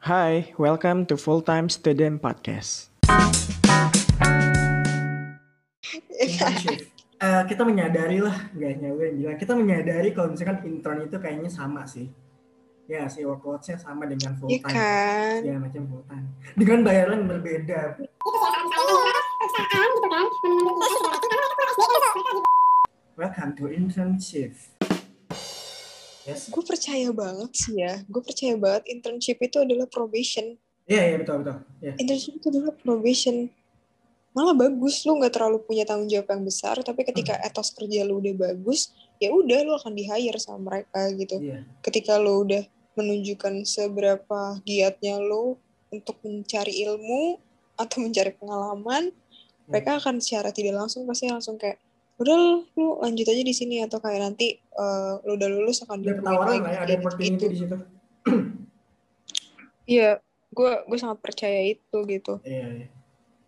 Hi, welcome to Full Time Student Podcast. Eh, kita menyadari lah, guys, gue yang bilang kita menyadari kalau misalkan intern itu kayaknya sama sih. Ya sih workload-nya sama dengan full Iya time. kan? Segala macam full time. Dengan bayaran yang berbeda. Welcome to internship. Yes. Gue percaya banget sih ya. Gue percaya banget internship itu adalah probation. Iya, iya betul betul. Iya. Internship itu adalah probation. Malah bagus, lu nggak terlalu punya tanggung jawab yang besar. Tapi ketika Hmm. etos kerja lu udah bagus, ya udah lu akan di hire sama mereka gitu. Iya. Ketika lu udah menunjukkan seberapa giatnya lu untuk mencari ilmu atau mencari pengalaman, Hmm. mereka akan secara tidak langsung pasti langsung kayak udah lu lanjut aja di sini atau kayak nanti eh, lu udah lulus akan Ada di tawaran lah ya, ada opportunity di situ. Iya, gue gue sangat percaya itu gitu. Iya, iya.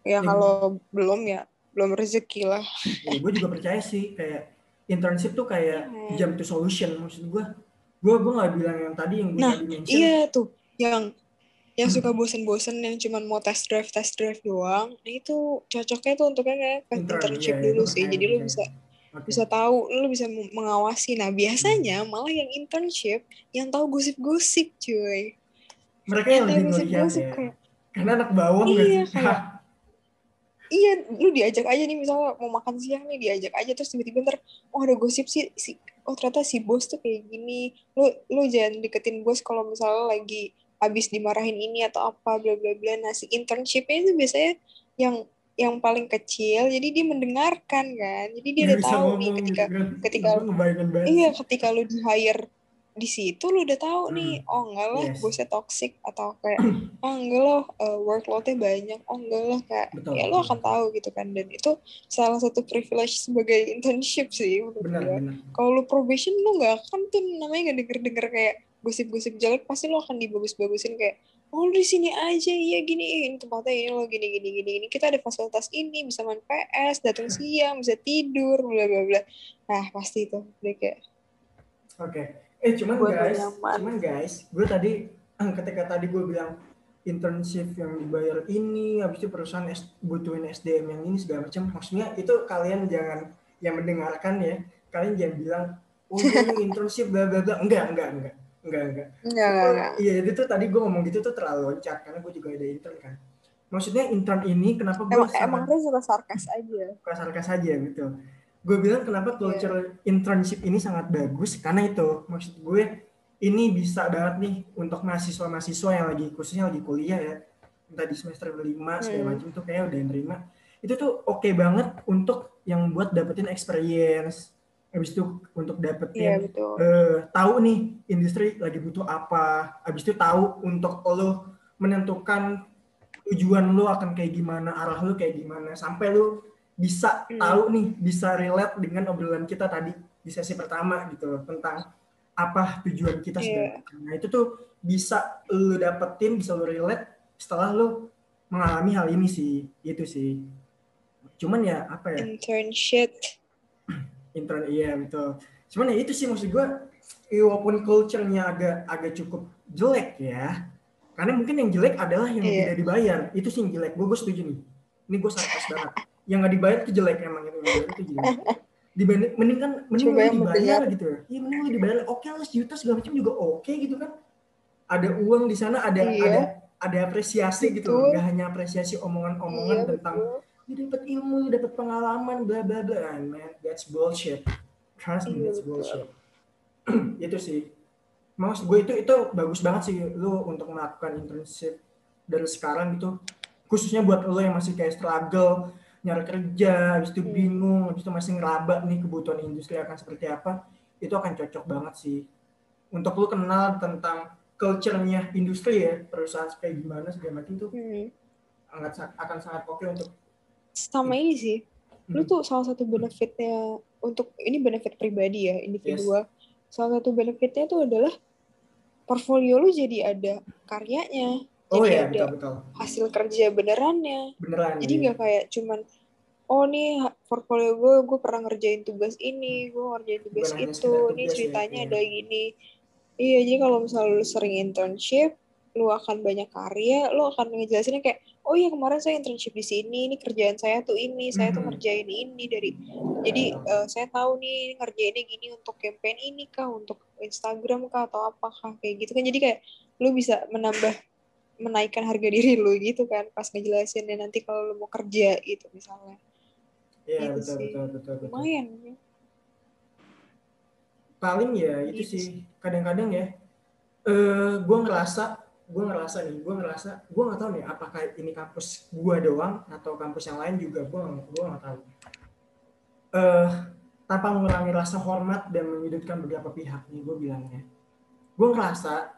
Ya Ya, kalau belum ya belum rezeki lah. Ya, gue juga percaya sih kayak internship tuh kayak Iya. jam to solution maksud gue. Gue gue nggak bilang yang tadi yang gue Nah, tadi mention. Iya tuh, yang yang suka bosen-bosen yang cuman mau test drive test drive doang, nah itu cocoknya tuh untuknya kayak ke Intern, internship iya, dulu itu sih. Jadi lu bisa. bisa Oke. bisa tahu, lu bisa meng- mengawasi. Nah biasanya malah yang internship yang tahu gosip-gosip cuy. Mereka yang Yang lebih ngeliat gosip-gosip ya. kayak Karena anak bawang Iya, kayak- iya lu diajak aja nih misalnya mau makan siang nih diajak aja terus tiba-tiba ntar oh ada gosip sih si oh ternyata si bos tuh kayak gini lu lu jangan deketin bos kalau misalnya lagi habis dimarahin ini atau apa bla bla bla. Nah si internshipnya itu biasanya yang yang paling kecil. Jadi dia mendengarkan kan. Jadi dia udah tahu nih ketika gitu kan. ketika- iya ketika lu di hire di situ lu udah tahu Hmm. nih oh enggak lah Yes. bosnya toxic atau kayak oh enggak loh uh, workloadnya banyak. Oh enggak lah kayak Betul, ya lu akan tahu gitu kan. Dan itu salah satu privilege sebagai internship sih menurut Benar, gue benar. kalau lu probation lu nggak akan tuh namanya nggak denger denger kayak gosip-gosip jelek pasti lu akan dibagus-bagusin kayak oh di sini aja iya gini ini tempatnya ini lo gini gini gini gini kita ada fasilitas ini bisa main PS datang siang bisa tidur bla bla bla nah pasti itu udah kayak Oke. Eh cuman Buat guys, nyaman. cuman guys, gue tadi ketika tadi gue bilang internship yang dibayar ini, habis itu perusahaan S- butuhin SDM yang ini segala macam. Maksudnya itu kalian jangan yang mendengarkan ya, kalian jangan bilang oh ini internship bla bla bla. Enggak, enggak, enggak. Enggak, enggak. enggak enggak enggak Iya, itu tuh tadi gue ngomong gitu tuh terlalu loncat karena gue juga ada intern kan. Maksudnya intern ini kenapa gue emang sangat emang dia suka sarkas aja sarkas saja gitu. Gue bilang kenapa culture internship ini sangat bagus karena itu maksud gue ini bisa banget nih untuk mahasiswa-mahasiswa yang lagi khususnya lagi kuliah ya entah di semester 5 segala Hmm. macam tuh kayak udah nerima itu tuh oke banget untuk yang buat dapetin experience habis itu untuk iya dapetin betul. eh, tahu nih industri lagi butuh apa. Habis itu tahu untuk lo menentukan tujuan lo akan kayak gimana arah lo kayak gimana. Sampai lo bisa Hmm. tahu nih bisa relate dengan obrolan kita tadi di sesi pertama gitu loh tentang apa tujuan kita Iya. segala macam. nah itu tuh bisa lo dapetin bisa lo relate setelah lo mengalami hal ini sih. Itu sih. Cuman ya apa ya? Internship intern iya betul. Cuman ya itu sih maksud gue walaupun culture-nya agak agak cukup jelek ya karena mungkin yang jelek adalah yang Iya. tidak dibayar. Itu sih yang jelek. Gue gue setuju nih. Ini gue sarkas banget. Yang nggak dibayar itu jelek emang itu itu jelek. Dibanding mending kan mending Coba lu dibayar gitu ya. Iya mending lu dibayar. Oke lah sejuta segala macam juga oke gitu kan. Ada uang di sana ada Iya. ada ada apresiasi gitu nggak hanya apresiasi omongan-omongan iya tentang betul you dapat ilmu, you dapat pengalaman, bla bla bla. And man, that's bullshit. Trust me, Iya, that's betul. bullshit. itu sih. Maksud gue itu itu bagus banget sih lu untuk melakukan internship dari sekarang gitu. Khususnya buat lo yang masih kayak struggle nyari kerja, habis itu Hmm. bingung, habis itu masih ngeraba nih kebutuhan industri akan seperti apa, itu akan cocok banget sih. Untuk lu kenal tentang culture-nya industri ya, perusahaan kayak gimana segala macam tuh Hmm. akan akan sangat oke untuk sama ini sih lu Hmm. tuh salah satu benefitnya untuk ini benefit pribadi ya individual salah satu benefitnya tuh adalah portfolio lu jadi ada karyanya Oh jadi ya, ada betul betul. hasil kerja benerannya Beneran. jadi iya. nggak kayak cuman oh nih portfolio gue gue pernah ngerjain tugas ini gue ngerjain tugas hanya itu ini ya, ceritanya iya. ada gini iya jadi kalau misalnya lu sering internship lu akan banyak karya, lu akan ngejelasinnya kayak, oh iya kemarin saya internship di sini, ini kerjaan saya tuh ini, saya tuh Mhm. ngerjain ini dari, jadi eh, saya tahu nih ngerjainnya gini untuk campaign ini kah, untuk Instagram kah atau apakah kayak gitu kan, jadi kayak lu bisa menambah menaikkan harga diri lu gitu kan pas ngejelasinnya nanti kalau lu mau kerja gitu misalnya, Iya Gitu betul, sih. betul betul betul. lumayan. Paling ya itu Gitu sih kadang-kadang ya. Eh, gue ngerasa, gue ngerasa nih, gue ngerasa, gue nggak tahu nih apakah ini kampus gue doang atau kampus yang lain juga, gue gue nggak tahu. Eh, tanpa mengurangi rasa hormat dan menyudutkan beberapa pihak nih gue bilangnya. Gue ngerasa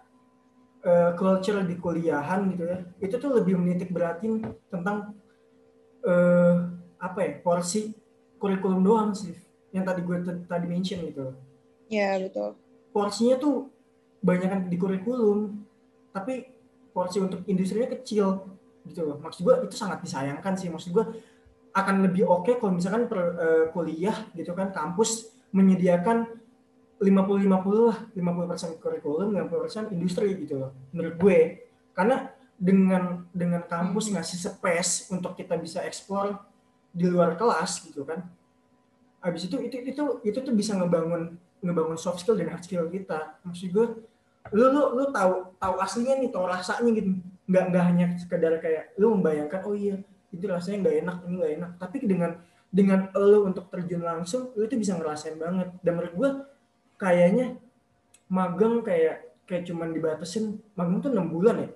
eh, culture di kuliahan gitu ya, itu tuh lebih menitik beratin tentang eh, apa ya porsi kurikulum doang sih, yang tadi gue tadi mention gitu Ya betul. porsinya tuh banyak di kurikulum tapi porsi untuk industrinya kecil gitu loh. Maksud gue itu sangat disayangkan sih. Maksud gue akan lebih oke kalau misalkan per, eh, kuliah gitu kan kampus menyediakan 50-50 lah 50% kurikulum 50% industri gitu loh menurut gue. Karena dengan dengan kampus ngasih space untuk kita bisa eksplor di luar kelas gitu kan habis itu itu itu itu tuh bisa ngebangun ngebangun soft skill dan hard skill kita. Maksud gue lu lu lu tahu tahu aslinya nih tahu rasanya gitu. Nggak nggak hanya sekedar kayak lu membayangkan oh iya itu rasanya nggak enak ini nggak enak. Tapi dengan dengan lu untuk terjun langsung lu itu bisa ngerasain banget. Dan menurut gue kayaknya magang kayak kayak cuman dibatasin magang tuh enam bulan ya?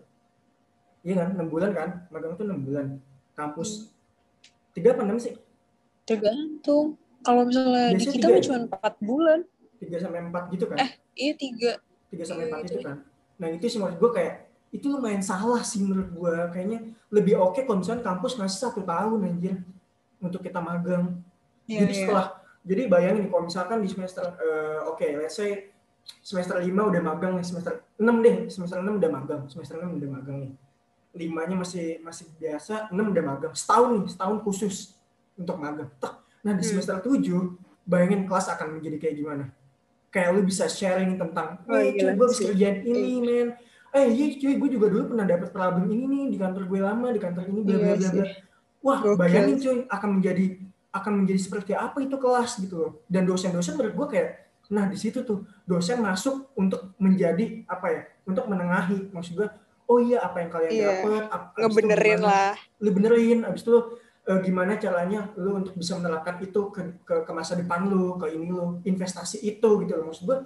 Iya kan? Enam bulan kan? Magang tuh enam bulan. Kampus. Tiga apa enam sih? Tergantung. Kalau misalnya di Biasanya kita tiga mah ya? cuma 4 bulan. tiga sampai empat gitu kan? Eh, iya tiga. Tiga sampai Iya, empat itu itu kan. Nah itu sih menurut gue kayak itu lumayan salah sih menurut gue kayaknya lebih oke kalau misalnya kampus ngasih satu tahun anjir untuk kita magang. Iya, jadi iya. setelah jadi bayangin kalau misalkan di semester eh, oke let's say semester 5 udah magang nih semester 6 deh semester 6 udah magang semester 6 udah magang nih. Limanya masih masih biasa 6 udah magang setahun nih setahun khusus untuk magang. Nah di Hmm. semester 7 bayangin kelas akan menjadi kayak gimana kayak lu bisa sharing tentang Oh, eh cuy gila gue bisa kerjaan ini men. Eh iya cuy gue juga dulu pernah dapat problem ini nih di kantor gue lama di kantor ini bla bla Iya bla wah Gokil. bayangin cuy akan menjadi akan menjadi seperti apa itu kelas gitu loh. Dan dosen-dosen menurut gue kayak nah di situ tuh dosen masuk untuk menjadi apa ya untuk menengahi. Maksud gue oh iya apa yang kalian Iya. dapat Ngebenerin lah. lu benerin abis itu eh, gimana caranya lu untuk bisa menerapkan itu ke, ke, ke masa depan lu ke ini lu investasi itu gitu loh. Maksud gue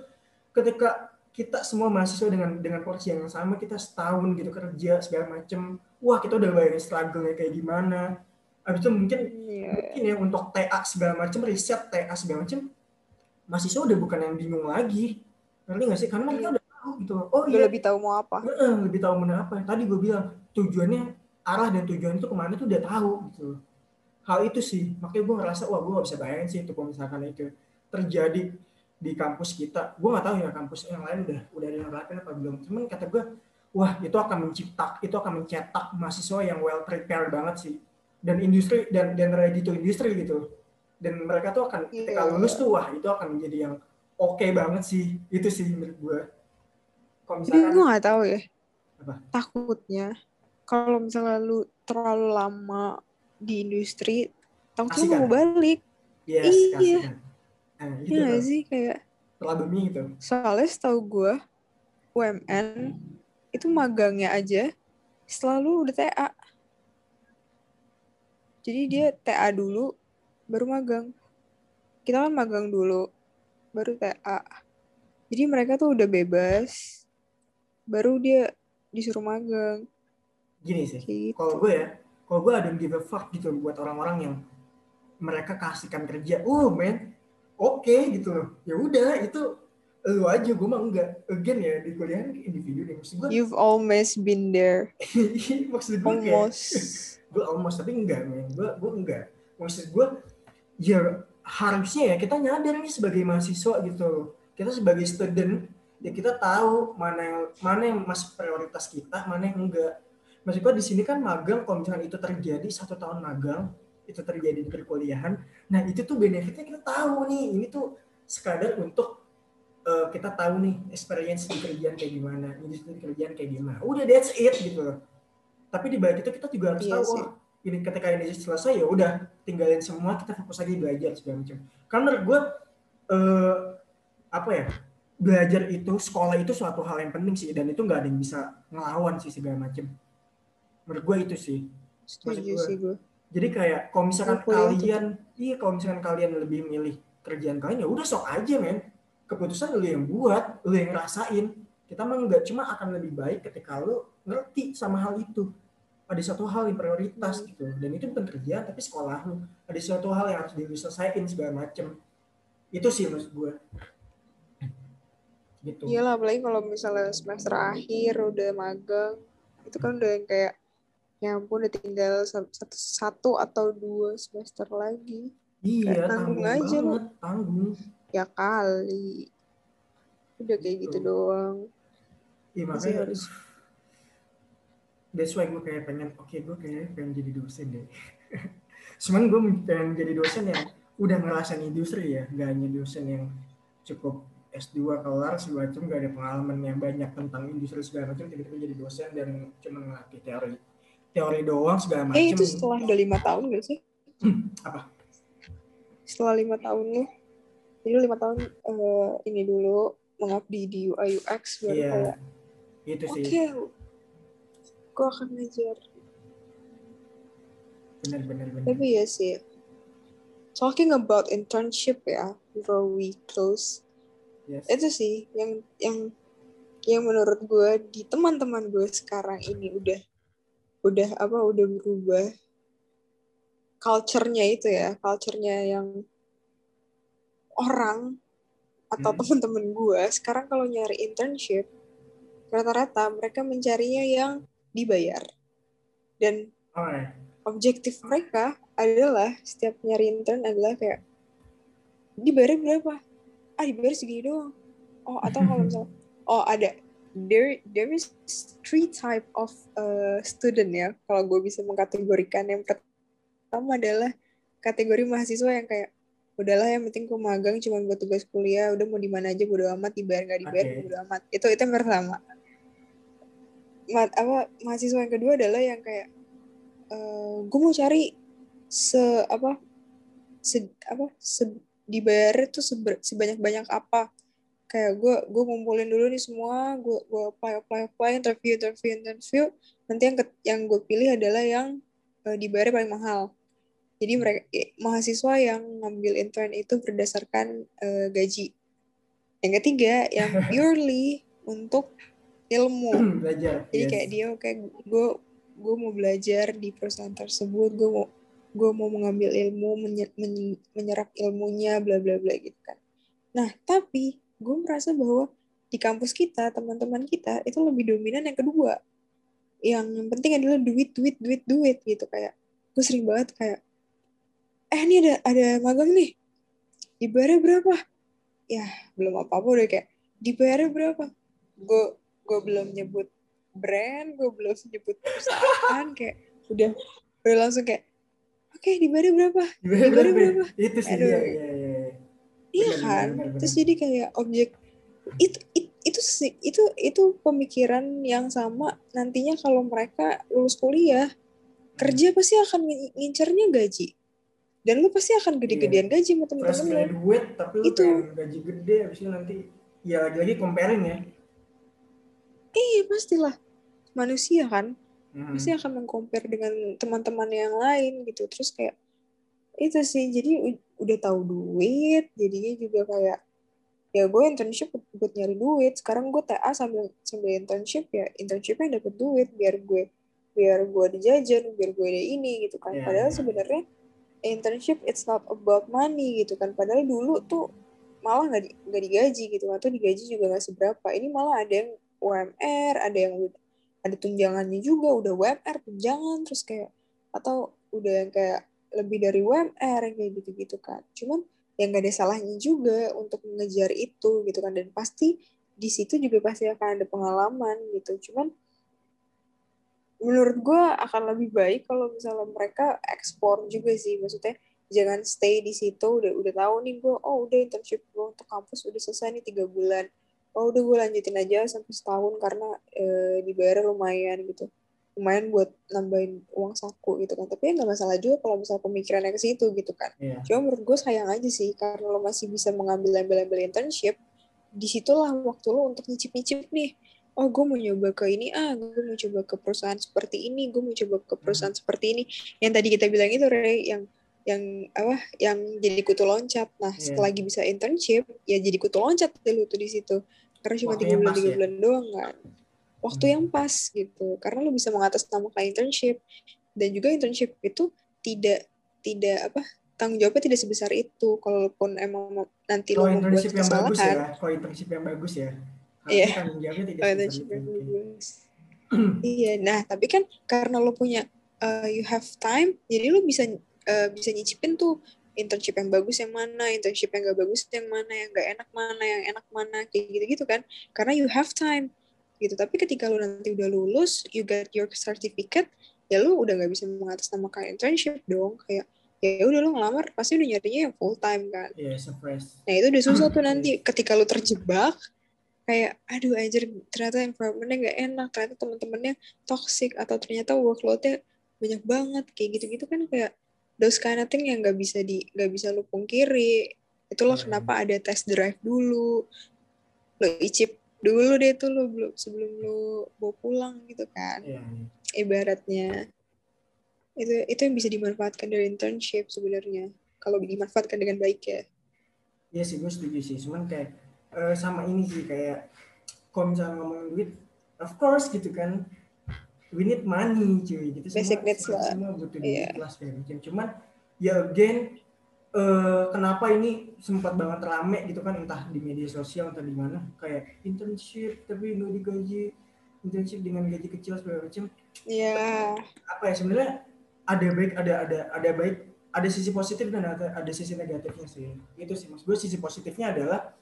ketika kita semua mahasiswa dengan dengan porsi yang sama kita setahun gitu kerja segala macem wah kita udah bayangin struggle-nya kayak gimana. Abis itu mungkin Iya. mungkin ya untuk TA segala macem riset TA segala macem mahasiswa udah bukan yang bingung lagi. Ngerti nggak sih? Karena mereka udah tahu gitu oh iya. lebih tahu mau apa. Lebih tahu mana apa. Tadi gue bilang tujuannya arah dan tujuan itu ke mana tuh udah tahu gitu. Hal itu sih. Makanya gue ngerasa wah gue gak bisa bayangin sih itu kalau misalkan itu terjadi di kampus kita. Gue nggak tahu ya kampus yang lain udah udah ada yang apa belum. Cuman kata gue wah itu akan menciptak itu akan mencetak mahasiswa yang well prepared banget sih. Dan industri dan dan ready to industri gitu. Dan mereka tuh akan ketika Iya. lulus tuh wah itu akan menjadi yang oke banget sih. Itu sih menurut gue kalau misalkan gue gak tahu ya. Apa? Takutnya kalau misalnya lu terlalu lama di industri, Asik lu mau kan? balik. yes Iya. nah, gitu Iya tuh. sih kayak problemnya gitu soalnya setahu gue UMN itu magangnya aja selalu udah TA. Jadi dia TA dulu baru magang. Kita kan magang dulu baru TA. Jadi mereka tuh udah bebas baru dia disuruh magang gini sih gitu. kalau gue ya kalau gue ada give a fuck gitu buat orang-orang yang mereka kasihkan kerja. Oh man oke gitu loh. Ya udah itu lu aja gue mah enggak. Again ya di kuliah individu deh. Maksud gue You've almost been there. maksud gue kayak Almost. gue almost tapi enggak men gue gue enggak. Maksud gue ya harusnya ya kita nyadar nih sebagai mahasiswa gitu loh. Kita sebagai student ya kita tahu mana yang mana yang masih prioritas kita mana yang enggak maksud gue di sini kan magang kalau misalkan itu terjadi satu tahun magang itu terjadi di perkuliahan nah itu tuh benefitnya kita tahu nih ini tuh sekadar untuk eh, kita tahu nih experience di kerjaan kayak gimana, industri kerjaan kayak gimana. Udah that's it gitu loh. Tapi di balik itu kita juga harus Iya tahu sih. wah, ini ketika ini selesai ya udah tinggalin semua kita fokus lagi belajar segala macam. Karena menurut gue eh, apa ya belajar itu sekolah itu suatu hal yang penting sih dan itu nggak ada yang bisa ngelawan sih segala macam. Menurut gue itu sih. Setuju sih gue. Jadi kayak kalau misalkan kuliah kalian, iya kalau misalkan kalian lebih milih kerjaan kalian ya udah sok aja men. Keputusan lu yang buat, lu yang ngerasain. Kita mah nggak cuma akan lebih baik ketika lu ngerti sama hal itu. Ada satu hal yang prioritas gitu. Dan itu bukan kerjaan tapi sekolah lu. Ada satu hal yang harus diselesaikan segala macem. Itu sih maksud gue. Gitu. Iyalah, apalagi kalau misalnya semester akhir udah magang, itu kan udah yang kayak, ya ampun udah tinggal sa- satu, satu atau dua semester lagi. Iya, tanggung, tanggung aja lu. banget, tanggung. Ya kali. Udah kayak gitu Gitu. doang. Iya makanya harus- That's why gue kayak pengen, oke gue kayak pengen jadi dosen deh. Cuman gue pengen jadi dosen yang udah ngerasain industri ya, gak hanya dosen yang cukup S2 kelar segala macam gak ada pengalaman yang banyak tentang industri segala macam tiba-tiba jadi dosen dan cuma ngelatih teori teori doang segala macam. Eh itu setelah udah lima tahun gak sih? Apa? Setelah lima tahun lu, jadi lima tahun eh, ini dulu mengabdi di UI UX baru Iya, kayak itu oke, sih gue akan ngajar. benar-benar benar. Tapi ya sih, talking about internship ya, before we close, Yes. itu sih yang yang yang menurut gue di teman-teman gue sekarang ini udah udah apa udah berubah culture-nya itu ya culture-nya yang orang atau Hmm. teman-teman gue sekarang kalau nyari internship rata-rata mereka mencarinya yang dibayar dan objektif mereka adalah setiap nyari intern adalah kayak dibayar berapa? Ah dibayar segini doang. Oh atau kalau misalnya oh ada there there is three type of uh, student ya kalau gue bisa mengkategorikan. Yang pertama adalah kategori mahasiswa yang kayak udahlah yang penting gue magang cuma buat tugas kuliah udah mau di mana aja bodo amat dibayar nggak dibayar Oke. bodo amat. Itu itu yang pertama. Ma apa mahasiswa yang kedua adalah yang kayak gue mau cari se apa se apa se, dibayar tuh sebanyak banyak apa kayak gue gue ngumpulin dulu nih semua gue gue apply apply apply interview interview interview nanti yang ke- yang gue pilih adalah yang uh, dibayar paling mahal jadi mereka mahasiswa yang ngambil intern itu berdasarkan eh, gaji yang ketiga yang purely untuk ilmu Belajar. jadi yes. kayak dia oke gue gue mau belajar di perusahaan tersebut gue mau gue mau mengambil ilmu menye- men- menyerap ilmunya bla bla bla gitu kan nah tapi gue merasa bahwa di kampus kita teman-teman kita itu lebih dominan yang kedua. Yang penting adalah duit duit duit duit gitu. Kayak gue sering banget kayak eh ini ada ada magang nih. Dibayarnya berapa? Ya belum apa apa udah kayak dibayarnya berapa? Gue gue belum nyebut brand gue belum nyebut perusahaan kayak udah udah langsung kayak oke dibayarnya berapa? Dibayar dibayarnya berapa? Itu sih Aduh. iya iya iya. Iya kan? benar, terus jadi kayak objek itu itu itu sih itu itu pemikiran yang sama nantinya kalau mereka lulus kuliah kerja pasti akan ngin- ngincernya gaji. Dan lu pasti akan gede-gedean gaji sama temen-temen. lu graduate tapi lu Itu. gaji gede itu nanti ya lagi-lagi comparing ya. iya pastilah. Manusia kan. Hmm. pasti akan mengcompare dengan teman-teman yang lain gitu. Terus kayak itu sih jadi udah tahu duit jadinya juga kayak ya gue internship buat- nyari duit. Sekarang gue TA sambil sambil internship ya internshipnya dapet duit biar gue biar gue ada jajan biar gue ada ini gitu kan. Iya, padahal iya. sebenarnya internship it's not about money gitu kan. Padahal dulu tuh malah nggak di, nggak digaji gitu atau digaji juga nggak seberapa. Ini malah ada yang UMR ada yang ada tunjangannya juga udah UMR tunjangan terus kayak atau udah yang kayak lebih dari UMR kayak gitu-gitu kan cuman yang nggak ada salahnya juga untuk mengejar itu gitu kan. Dan pasti di situ juga pasti akan ada pengalaman gitu. Cuman menurut gue akan lebih baik kalau misalnya mereka ekspor juga sih. Maksudnya jangan stay di situ. Udah udah tahu nih gue oh udah internship gue untuk kampus udah selesai nih tiga bulan. Oh udah gue lanjutin aja sampai setahun karena e, dibayar lumayan gitu lumayan buat nambahin uang saku gitu kan. Tapi ya nggak masalah juga kalau misal pemikirannya ke situ gitu kan. Iya. cuma menurut gue sayang aja sih karena lo masih bisa mengambil ambil-ambil internship di situlah waktu lo untuk nyicip-nyicip nih. Oh gue mau nyoba ke ini ah gue mau coba ke perusahaan seperti ini gue mau coba ke perusahaan seperti ini. Yang tadi kita bilang itu Ray yang yang apa yang jadi kutu loncat. Nah Iya. setelah lagi bisa internship ya jadi kutu loncat deh lu tuh di situ. Karena cuma tiga bulan tiga ya? bulan doang kan waktu yang pas gitu. Karena lu bisa mengatasnamakan internship. Dan juga internship itu tidak tidak apa tanggung jawabnya tidak sebesar itu. Kalaupun emang nanti Kalau lo membuat internship yang bagus kesalahan. ya, kalau internship yang bagus ya, Iya. harusnya tanggung jawabnya tidak kalau sebesar internship itu. yang bagus. Iya. Nah tapi kan karena lo punya uh, you have time jadi lo bisa uh, bisa nyicipin tuh internship yang bagus yang mana internship yang gak bagus yang mana yang gak enak mana yang enak mana kayak gitu gitu kan. Karena you have time gitu. Tapi ketika lo nanti udah lulus you get your certificate ya lo udah nggak bisa mengatasnamakan internship dong. Kayak ya udah lo ngelamar pasti udah nyarinya yang full time kan. Iya, surprise. Nah itu udah susah tuh nanti ketika lu terjebak kayak aduh anjir ternyata environmentnya nggak enak ternyata teman-temannya toxic atau ternyata workloadnya banyak banget kayak gitu-gitu kan kayak those kind of thing yang nggak bisa di nggak bisa lu pungkiri. Itulah Iya. kenapa ada test drive dulu. Lo icip dulu deh tuh lo belum sebelum lo bawa pulang gitu kan iya. ibaratnya itu itu yang bisa dimanfaatkan dari internship sebenarnya kalau dimanfaatkan dengan baik ya Iya sih, gue setuju sih. Cuman kayak eh, sama ini sih kayak kalau misalnya ngomongin duit, of course gitu kan, we need money cuy. Gitu Basic semua, needs semua, lah. semua butuh Iya. duit lah segala macam. Cuman ya again, eh, kenapa ini sempat banget rame gitu kan? Entah di media sosial entah di mana. Kayak internship tapi nggak digaji. Internship dengan gaji kecil segala macam. Ya apa ya? Sebenarnya ada baik ada ada ada baik. Ada sisi positif dan ada ada sisi negatifnya sih. Itu sih mas gue sisi positifnya adalah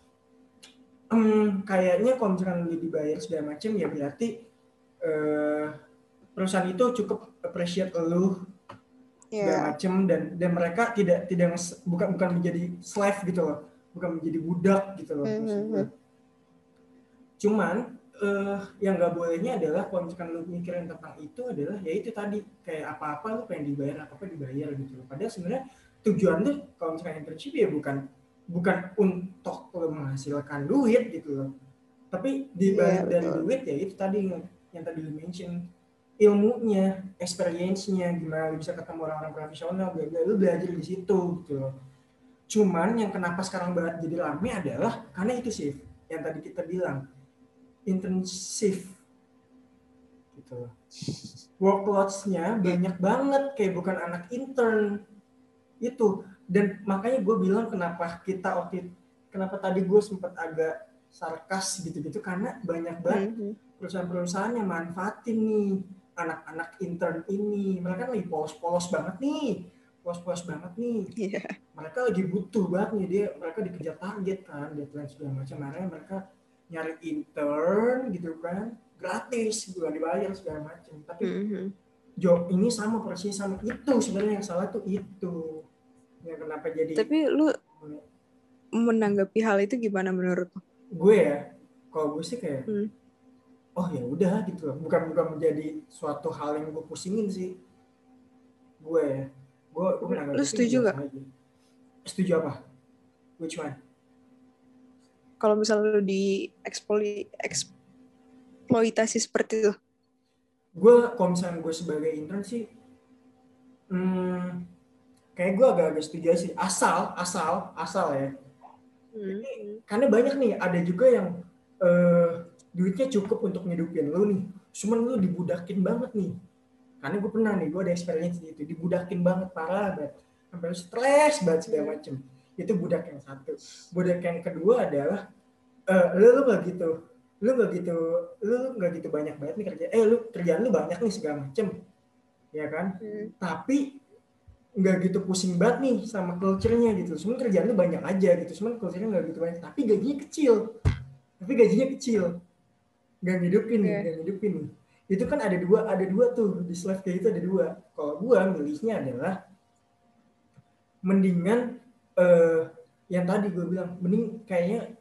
em, kayaknya kalau misalkan lu dibayar segala macam ya berarti eh, perusahaan itu cukup appreciate lu segala ya macam dan dan mereka tidak tidak bukan bukan menjadi slave gitu loh bukan menjadi budak gitu loh Mhm. gue. cuman eh, yang nggak bolehnya adalah kalau misalkan lu mikirin tentang itu adalah ya itu tadi kayak apa apa lu pengen dibayar apa apa dibayar gitu loh padahal sebenarnya tujuan tuh kalau misalkan internship ya bukan bukan untuk lu menghasilkan duit gitu loh tapi di Iya, balik dari betul. duit ya itu tadi yang, yang tadi lu mention ilmunya, experience-nya, gimana lu bisa ketemu orang-orang profesional, bla bla, lu belajar di situ gitu loh. Cuman yang kenapa sekarang banget jadi rame adalah karena itu sih yang tadi kita bilang intensif gitu loh. Workloads-nya banyak banget kayak bukan anak intern itu dan makanya gue bilang kenapa kita waktu kenapa tadi gue sempat agak sarkas gitu-gitu karena banyak banget Mhm. perusahaan-perusahaan yang manfaatin nih anak-anak intern ini. Mereka lagi polos-polos banget nih. Polos-polos banget nih. Iya. mereka lagi butuh banget nih. Dia mereka dikejar target kan deadline segala macam. Makanya mereka nyari intern gitu kan. Gratis bukan dibayar segala macam. Tapi Mhm. job ini sama persis sama. Itu sebenarnya yang salah tuh itu. Yang kenapa jadi Tapi lu menanggapi hal itu gimana menurut gue ya kalau gue sih kayak Hmm. Oh ya udah gitu loh bukan bukan menjadi suatu hal yang gue pusingin sih gue ya gue gue menanggapi Lu setuju nggak? aja. setuju apa which one Kalau misalnya lu di eksploitasi eksploitasi seperti itu. gue kalau misalnya gue sebagai intern sih hmm, kayak gue agak-agak setuju sih asal asal asal ya Hmm. karena banyak nih ada juga yang eh, duitnya cukup untuk ngidupin lu nih cuman lu dibudakin banget nih karena gue pernah nih gue ada experience gitu dibudakin banget parah banget sampai lu stres banget segala macem itu budak yang satu budak yang kedua adalah lu lu gak gitu lu gak gitu lu gak gitu banyak banget nih kerja eh lu kerjaan lu banyak nih segala macem ya kan Hmm. tapi nggak gitu pusing banget nih sama culture-nya gitu. Cuman kerjaan lu banyak aja gitu. Cuman culture-nya nggak gitu banyak. Tapi gajinya kecil. Tapi gajinya kecil. Nggak ngidupin nih, Iya. nggak ngidupin nih. Itu kan ada dua, ada dua tuh di slave kayak itu ada dua. Kalau gua milihnya adalah mendingan eh yang tadi gue bilang mending kayaknya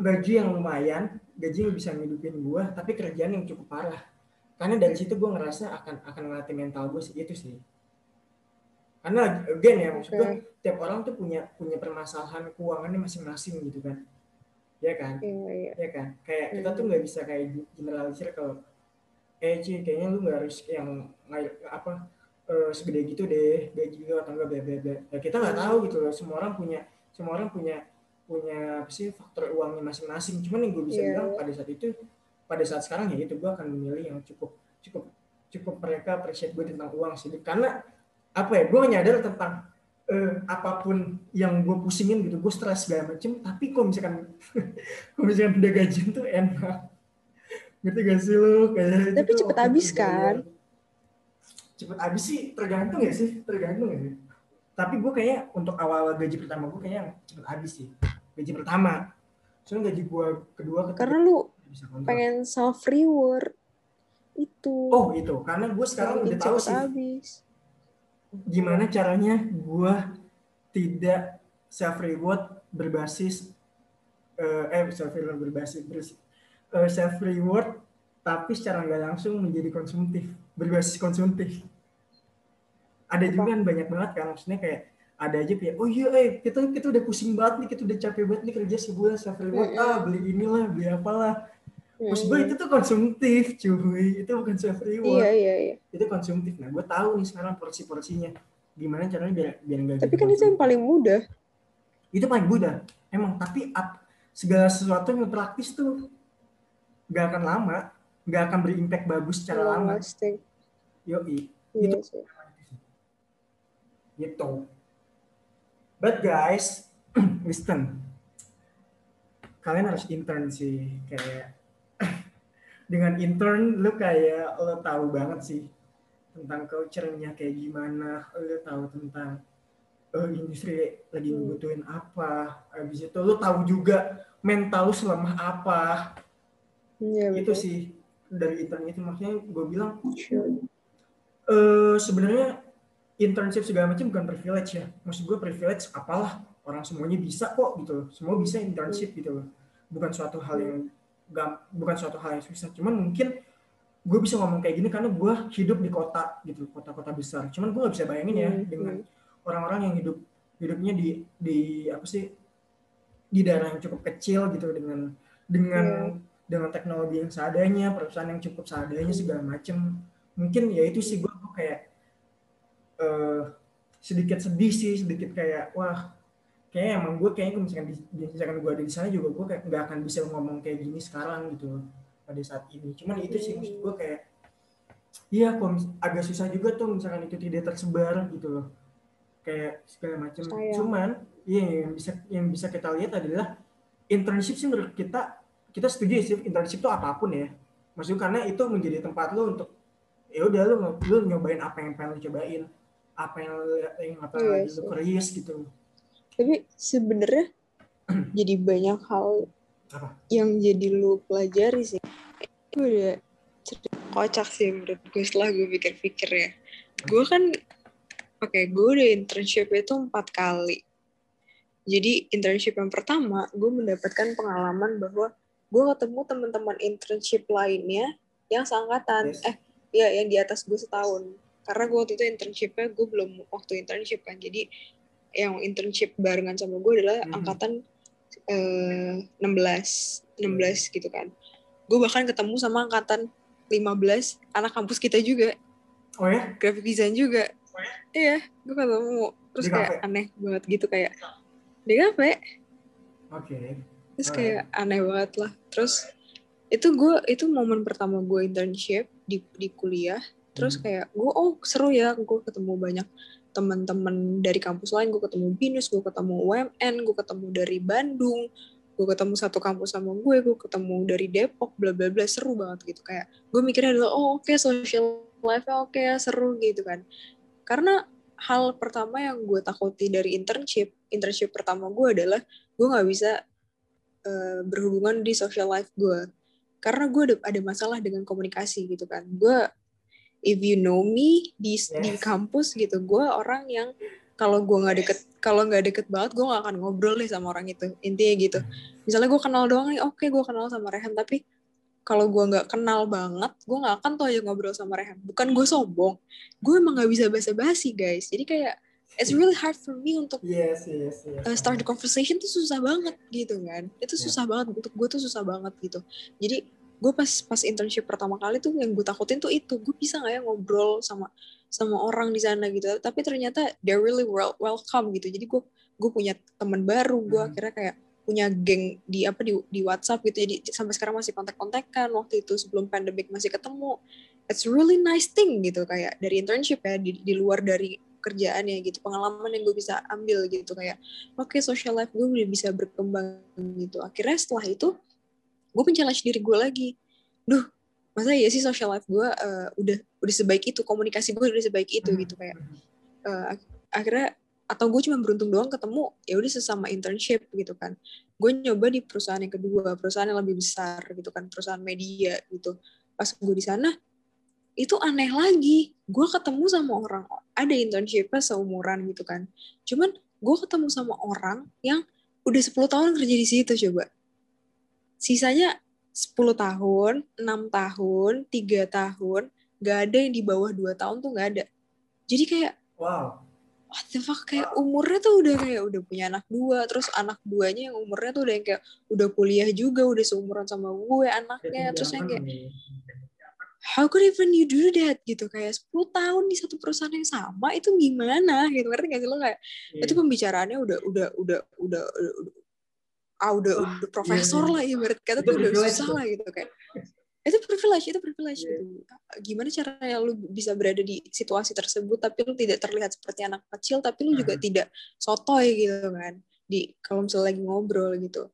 gaji yang lumayan gaji yang bisa ngidupin gue tapi kerjaan yang cukup parah karena dari situ gue ngerasa akan akan ngelatih mental gue sih itu sih karena again ya maksud gue tiap orang tuh punya punya permasalahan keuangannya masing-masing gitu kan ya kan Iya, iya. ya kan kayak kita Hmm. tuh nggak bisa kayak generalisir kalau eh Ci, kayaknya lu nggak harus yang nggak- apa eh, segede gitu deh gaji lu atau enggak bla bla bla ya kita nggak Hmm. tahu gitu loh semua orang punya semua orang punya punya apa sih faktor uangnya masing-masing cuman yang gue bisa Iya. bilang pada saat itu pada saat sekarang ya itu gue akan memilih yang cukup cukup cukup mereka appreciate gue tentang uang sih karena apa ya gue nyadar tentang eh, apa pun yang gue pusingin gitu gue stres segala macem tapi kok misalkan kalau misalkan udah gajian tuh enak. Ngerti gak sih lo kayak Tapi itu cepet habis kan? cepet habis sih tergantung ya sih tergantung ya sih. Tapi gue kayak untuk awal gaji pertama gue kayaknya cepet habis sih gaji pertama. Soalnya gaji gue kedua ketiga Karena lu pengen self reward itu. oh itu. Karena gue sekarang udah tahu sih. habis. Gimana caranya gue tidak self reward berbasis eh, eh self reward berbasis berbasis eh, self reward tapi secara nggak langsung menjadi konsumtif berbasis konsumtif ada juga kan banyak banget kan maksudnya kayak ada aja kayak oh iya eh kita kita udah pusing banget nih kita udah capek banget nih kerja sebulan self reward Mm-mm. ah beli inilah beli apalah maksud gue Hmm. itu tuh konsumtif cuy. Itu bukan self reward. Iya, iya, iya. itu konsumtif. Nah gue tahu nih sekarang porsi porsinya gimana caranya biar biar nggak Tapi kan itu yang paling mudah. itu paling mudah. Emang tapi ap- segala sesuatu yang praktis tuh nggak akan lama nggak akan berimpact bagus secara Long lama. lasting. yoi. Iya Itu- gitu. But guys listen. Kalian harus intern sih kayak dengan intern lu kayak lo tahu banget sih tentang culture-nya kayak gimana lu tahu tentang eh, industri lagi Hmm. ngebutuhin apa habis itu lu tahu juga mental lu selemah apa Iya, itu betul. sih dari intern itu makanya gue bilang Sure. eh sebenarnya internship segala macam bukan privilege ya. Maksud gue privilege apalah orang semuanya bisa kok gitu loh. Semua bisa internship gitu loh. Bukan suatu hal yang gam- bukan suatu hal yang susah. Cuman mungkin gue bisa ngomong kayak gini karena gue hidup di kota gitu, kota-kota besar. Cuman gue nggak bisa bayangin ya Hmm, dengan hmm. orang-orang yang hidup hidupnya di di apa sih di daerah yang cukup kecil gitu dengan dengan Iya. dengan teknologi yang seadanya, perusahaan yang cukup seadanya segala macem. Mungkin ya itu sih gue kayak eh sedikit sedih sih, sedikit kayak wah kayak emang gue kayaknya misalkan di, misalkan gue ada di sana juga gue kayak nggak akan bisa ngomong kayak gini sekarang gitu pada saat ini. Cuman itu sih maksud gue kayak iya kok agak susah juga tuh misalkan itu tidak tersebar gitu loh kayak segala macam. Sayang. Cuman iya yang bisa yang bisa kita lihat adalah internship sih menurut kita kita setuju sih internship itu apa pun ya. Maksudnya karena itu menjadi tempat lo untuk ya udah lu lu nyobain apa yang pengen lu cobain apa yang yang apa yang lagi sih. curious gitu Tapi sebenarnya jadi banyak hal Apa? yang jadi lu pelajari sih. Itu udah cerita kocak sih menurut gue setelah gue pikir-pikir ya. Gue kan, oke gue udah internship itu empat kali. Jadi internship yang pertama, gue mendapatkan pengalaman bahwa gue ketemu teman-teman internship lainnya yang seangkatan. Yes. Eh, ya yang di atas gue setahun. Karena gue waktu itu internshipnya gue belum waktu internship kan. Jadi yang internship barengan sama gue adalah Mhm. angkatan eh, 16 16 gitu kan. Gue bahkan ketemu sama angkatan 15 anak kampus kita juga. Oh ya? Graphic design juga. Iya gue ketemu. Terus Di kayak kafe? aneh banget gitu kayak di kafe. Oke. Terus Oh, kayak aneh banget lah. Terus itu gue itu momen pertama gue internship di di kuliah. Terus Hmm. kayak gue oh seru ya gue ketemu banyak teman-teman dari kampus lain gue ketemu binus gue ketemu UMN gue ketemu dari Bandung gue ketemu satu kampus sama gue gue ketemu dari Depok bla bla bla seru banget gitu. Kayak gue mikirnya adalah oh oke social life oke ya seru gitu kan. Karena hal pertama yang gue takuti dari internship internship pertama gue adalah gue nggak bisa eh, berhubungan di social life gue karena gue ada masalah dengan komunikasi gitu kan. Gue if you know me di di Yes. kampus gitu gue orang yang kalau gue nggak deket kalau nggak deket banget gue nggak akan ngobrol deh sama orang itu intinya gitu. Misalnya gue kenal doang nih oke gue kenal sama Rehan tapi kalau gue nggak kenal banget gue nggak akan tuh aja ngobrol sama Rehan. Bukan gue sombong gue emang nggak bisa basa-basi guys. Jadi kayak it's really hard for me untuk Yes, yes, yes. uh, start the conversation tuh susah banget gitu kan. Itu susah banget untuk gue tuh susah banget gitu. Jadi gue pas pas internship pertama kali tuh yang gue takutin tuh itu. Gue bisa nggak ya ngobrol sama sama orang di sana gitu. Tapi ternyata they're really well, welcome gitu. Jadi gue gue punya teman baru. Gue Hmm. akhirnya kayak punya geng di apa di di WhatsApp gitu. Jadi sampai sekarang masih kontak-kontakan. Waktu itu sebelum pandemic masih ketemu. It's really nice thing gitu. Kayak dari internship ya di, di luar dari kerjaannya gitu. Pengalaman yang gue bisa ambil gitu. Kayak oke social life gue udah bisa berkembang gitu. Akhirnya setelah itu gue men-challenge diri gue lagi. Duh masa ya sih social life gue eh, udah udah sebaik itu komunikasi gue udah sebaik itu gitu kayak ak- akhirnya atau gue cuma beruntung doang ketemu ya udah sesama internship gitu kan. Gue nyoba di perusahaan yang kedua perusahaan yang lebih besar gitu kan perusahaan media gitu. Pas gue di sana itu aneh lagi. Gue ketemu sama orang ada internshipnya seumuran gitu kan. Cuman gue ketemu sama orang yang udah 10 tahun kerja di situ coba sisanya 10 tahun 6 tahun 3 tahun gak ada yang di bawah 2 tahun tuh gak ada. Jadi kayak Wow. what the fuck kayak umurnya tuh udah kayak udah punya anak dua terus anak duanya yang umurnya tuh udah yang kayak udah kuliah juga udah seumuran sama gue anaknya terus yang kayak how could even you do that gitu. Kayak 10 tahun di satu perusahaan yang sama itu gimana gitu. Ngerti gak sih lo? Kayak Iya. itu pembicaraannya udah udah udah udah udah, udah ah udah, Wah, udah profesor iya. lah ibarat kata tuh udah susah lah gitu kayak itu privilege itu privilege Iya. gitu. gimana caranya lu bisa berada di situasi tersebut tapi lu tidak terlihat seperti anak kecil tapi lu juga Mhm. tidak sotoy gitu kan di kalau misalnya lagi ngobrol gitu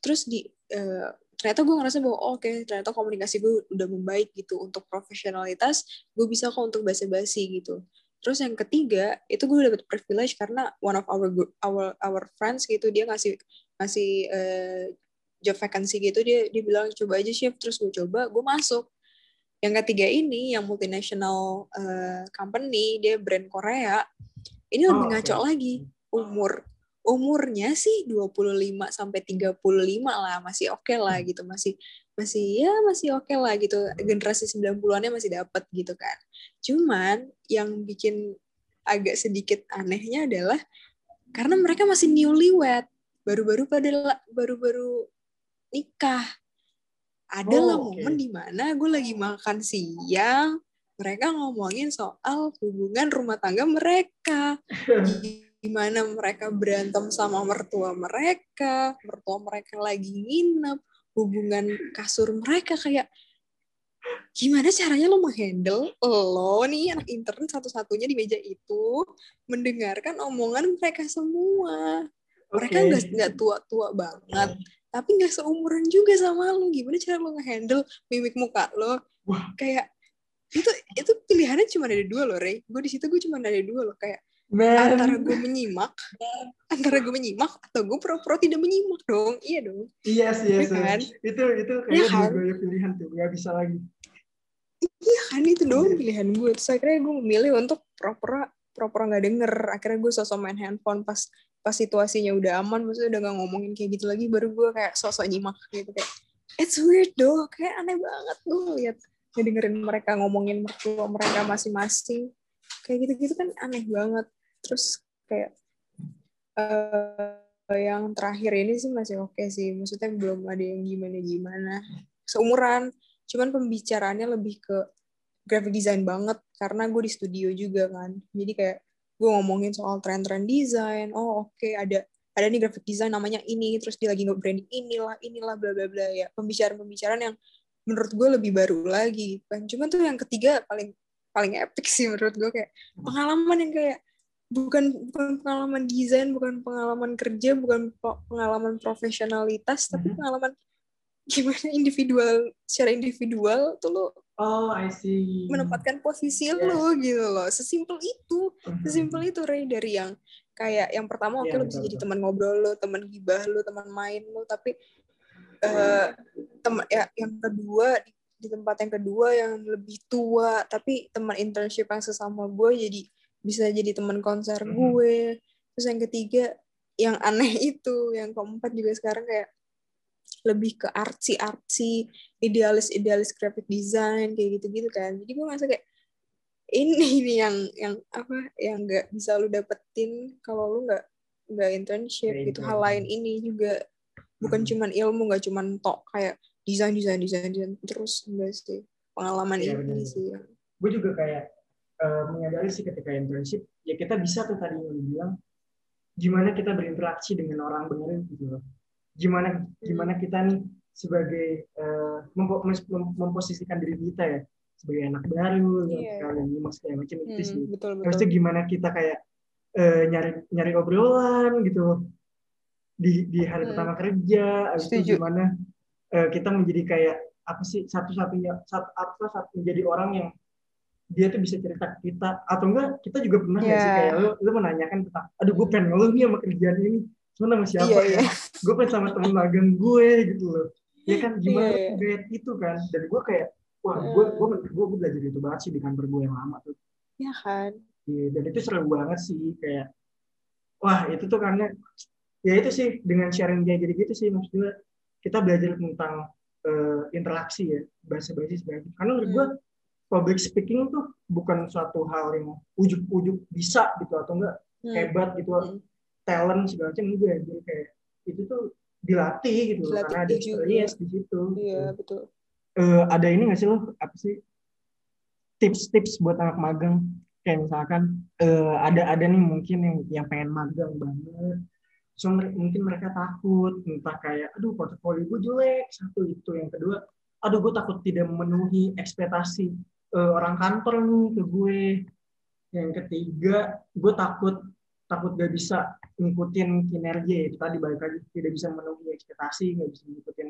terus di eh, ternyata gue ngerasa bahwa oh, oke ternyata komunikasi gue udah membaik gitu untuk profesionalitas gue bisa kok untuk basa-basi gitu terus yang ketiga itu gue dapet privilege karena one of our our our friends gitu dia ngasih ngasih eh, job vacancy gitu dia dia bilang coba aja chef. Terus gue coba gue masuk. Yang ketiga ini yang multinational eh, company dia brand Korea. Ini Oh, lebih oke. ngaco lagi. Umur umurnya sih 25 sampai 35 lah masih oke lah gitu. Masih masih ya masih oke lah gitu. Generasi 90-annya masih dapat gitu kan. Cuman yang bikin agak sedikit anehnya adalah karena mereka masih newlywed baru-baru pada baru-baru nikah. Ada lah Oh, momen di mana gue lagi makan siang mereka ngomongin soal hubungan rumah tangga mereka. Gimana mereka berantem sama mertua mereka, mertua mereka lagi nginep, hubungan kasur mereka kayak gimana caranya lo menghandle lo nih anak intern satu-satunya di meja itu mendengarkan omongan mereka semua. Mereka nggak nggak tua-tua banget, tapi nggak seumuran juga sama lo. Gimana cara lo ngehandle mimik muka lo? Wah. Kayak itu itu pilihannya cuma ada dua loh, Rey. Gue di situ gue cuma ada dua loh kayak Man. antara gue menyimak antara gue menyimak atau gue pro-pro tidak menyimak dong iya dong Iya sih, iya Iya sih. kan? Itu itu Iya kayaknya kan? dua pilihan tuh, nggak bisa lagi. iya kan itu dong pilihan gue terus akhirnya gue memilih untuk pro-pro pro-pro nggak denger akhirnya gue sosok main handphone pas pas situasinya udah aman maksudnya udah gak ngomongin kayak gitu lagi baru gue kayak sosok nyimak gitu kayak it's weird doh kayak aneh banget gue ngeliat ngedengerin mereka ngomongin mertua mereka masing-masing kayak gitu-gitu kan aneh banget. Terus kayak eh yang terakhir ini sih masih oke sih maksudnya belum ada yang gimana-gimana seumuran. Cuman pembicaraannya lebih ke graphic design banget karena gue di studio juga kan. Jadi kayak gue ngomongin soal tren-tren desain oh oke ada ada nih graphic design namanya ini terus dia lagi nge-branding inilah inilah bla bla bla ya. Pembicaraan-pembicaraan yang menurut gue lebih baru lagi. Kan cuman tuh yang ketiga paling paling epic sih menurut gue kayak pengalaman yang kayak bukan bukan pengalaman desain bukan pengalaman kerja bukan pengalaman profesionalitas tapi Mhm. pengalaman gimana individual secara individual tuh lo Oh, I see. menempatkan posisi Yes. lo gitu loh sesimpel itu Mhm. sesimpel itu Ray dari yang kayak yang pertama oke Iya, lo bisa betul, jadi teman ngobrol lo teman gibah lo teman main lo tapi eh teman ya yang kedua di, di tempat yang kedua yang lebih tua tapi teman internship yang sesama gue jadi bisa jadi teman konser Mhm. gue terus yang ketiga yang aneh itu yang keempat juga sekarang kayak lebih ke artsy artsy idealis idealis graphic design kayak gitu gitu kan. Jadi gue ngerasa kayak ini nih yang yang apa yang nggak bisa lu dapetin kalau lu nggak nggak internship Nggak gitu. Hal lain ini juga bukan Hmm. cuman ilmu nggak cuman tok kayak desain desain desain desain terus enggak sih. Pengalaman Iya, ini benar. sih yang gue juga kayak eh, menyadari sih ketika internship ya kita bisa tuh tadi yang bilang gimana kita berinteraksi dengan orang beneran gitu loh gimana gimana kita nih sebagai mempo- mem- memposisikan diri kita ya sebagai anak baru Iya. kalian nyimak segala macam itu sih Hmm, betul Habis betul itu gimana kita kayak eh, nyari nyari obrolan gitu di di hari Hmm. pertama kerja, Setuju. itu gimana eh, kita menjadi kayak apa sih satu-satunya satu apa satu menjadi orang yang dia tuh bisa cerita ke kita atau enggak kita juga pernah nggak sih Iya. kayak lu lu menanyakan tentang aduh gue pengen ngeluh nih sama kerjaan ini cuma sama siapa Iya, ya iya. gue pengen sama temen magang gue gitu loh ya kan gimana Iya, iya. bed itu kan dan gue kayak wah gue gue gue gue belajar itu banget sih di kantor gue yang lama tuh ya kan Iya, dan itu seru banget sih kayak wah itu tuh karena ya itu sih dengan sharing kayak gitu gitu sih maksudnya kita belajar tentang eh, interaksi ya bahasa bahasa macam. karena menurut gue public speaking tuh bukan suatu hal yang ujuk-ujuk bisa gitu atau enggak Hmm. hebat gitu Hmm. Talent segala macam enggak. Jadi kayak itu tuh dilatih gitu loh, Dilatih karena ada juga. experience di situ. Iya betul. Eh, ada ini nggak sih lo? Apa sih? Tips-tips buat anak magang. Kayak misalkan eh, ada ada nih mungkin yang yang pengen magang banget. So mungkin mereka takut. Entah kayak aduh portofolio gue jelek. Satu itu. Yang kedua aduh gue takut tidak memenuhi ekspektasi eh, orang kantor nih ke gue. Yang ketiga gue takut takut gak bisa ngikutin kinerja itu tadi balik lagi tidak bisa memenuhi ekspektasi nggak bisa ngikutin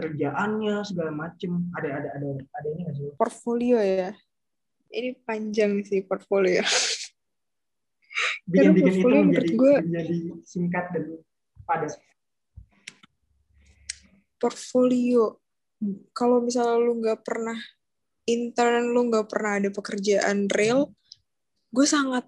kerjaannya segala macem. Ada ada ada ada ini nggak sih? Portfolio ya. Ini panjang sih portfolio. Bikin bikin itu portfolio menjadi gue- menjadi singkat dan padat. Portfolio. Kalau misalnya lu nggak pernah intern lu nggak pernah ada pekerjaan real gue sangat